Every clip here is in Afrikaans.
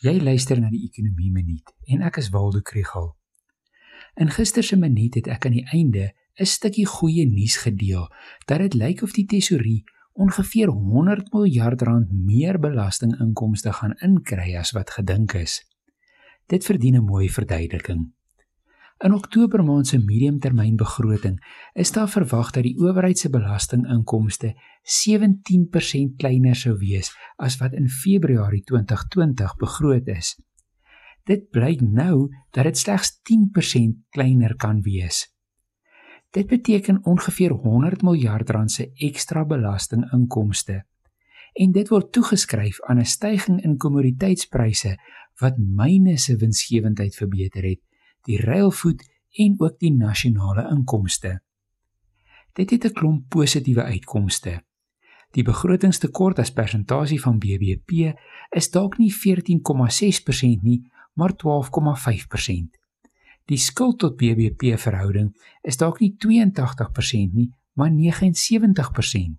Jy luister na die Ekonomie Minuut en ek is Waldo Krugel. In gister se minuut het ek aan die einde 'n stukkie goeie nuus gedeel dat dit lyk of die tesourier ongeveer 100 miljard rand meer belastinginkomste gaan inkry as wat gedink is. Dit verdien 'n mooi verduideliking. In Oktober maand se mediumtermynbegroting is daar verwag dat die owerheid se belastinginkomste 17% kleiner sou wees as wat in Februarie 2020 begroot is. Dit blyk nou dat dit slegs 10% kleiner kan wees. Dit beteken ongeveer 100 miljard rand se ekstra belastinginkomste. En dit word toegeskryf aan 'n stygings in kommoditeitspryse wat myne se winsgewendheid verbeter het die ruilvoet en ook die nasionale inkomste. Dit het 'n klomp positiewe uitkomste. Die begrotingstekort as persentasie van BBP is dalk nie 14,6% nie, maar 12,5%. Die skuld tot BBP verhouding is dalk nie 82% nie, maar 79%.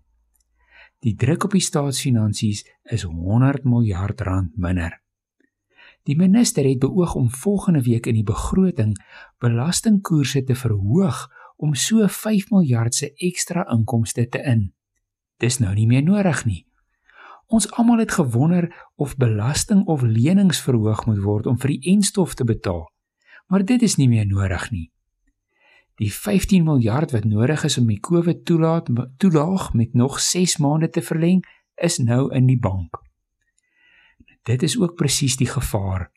Die druk op die staatsfinansies is 100 miljard rand minder. Die minister het beoog om volgende week in die begroting belastingkoerse te verhoog om so 5 miljard se ekstra inkomste te in. Dis nou nie meer nodig nie. Ons almal het gewonder of belasting of lenings verhoog moet word om vir die enstof te betaal. Maar dit is nie meer nodig nie. Die 15 miljard wat nodig is om die COVID toelaat toelaag met nog 6 maande te verleng, is nou in die bank. Dit is ook presies die gevaar.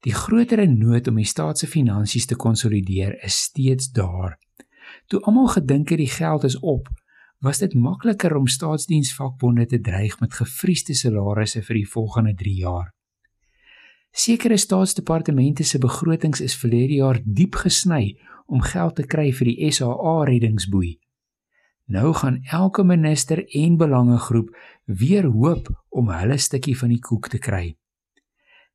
Die grotere nood om die staat se finansies te konsolideer is steeds daar. Toe almal gedink het die geld is op, was dit makliker om staatsdiensvakbonde te dreig met gefriesde salarisse vir die volgende 3 jaar. Sekere staatsdepartemente se begrotings is verlede jaar diep gesny om geld te kry vir die SAA reddingsboei. Nou gaan elke minister en belangegroep weer hoop om hulle stukkie van die koek te kry.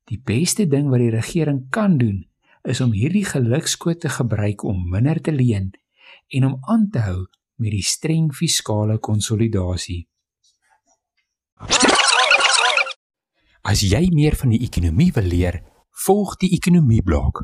Die beste ding wat die regering kan doen, is om hierdie gelukskoot te gebruik om minder te leen en om aan te hou met die streng fiskale konsolidasie. As jy meer van die ekonomie wil leer, volg die ekonomie blok.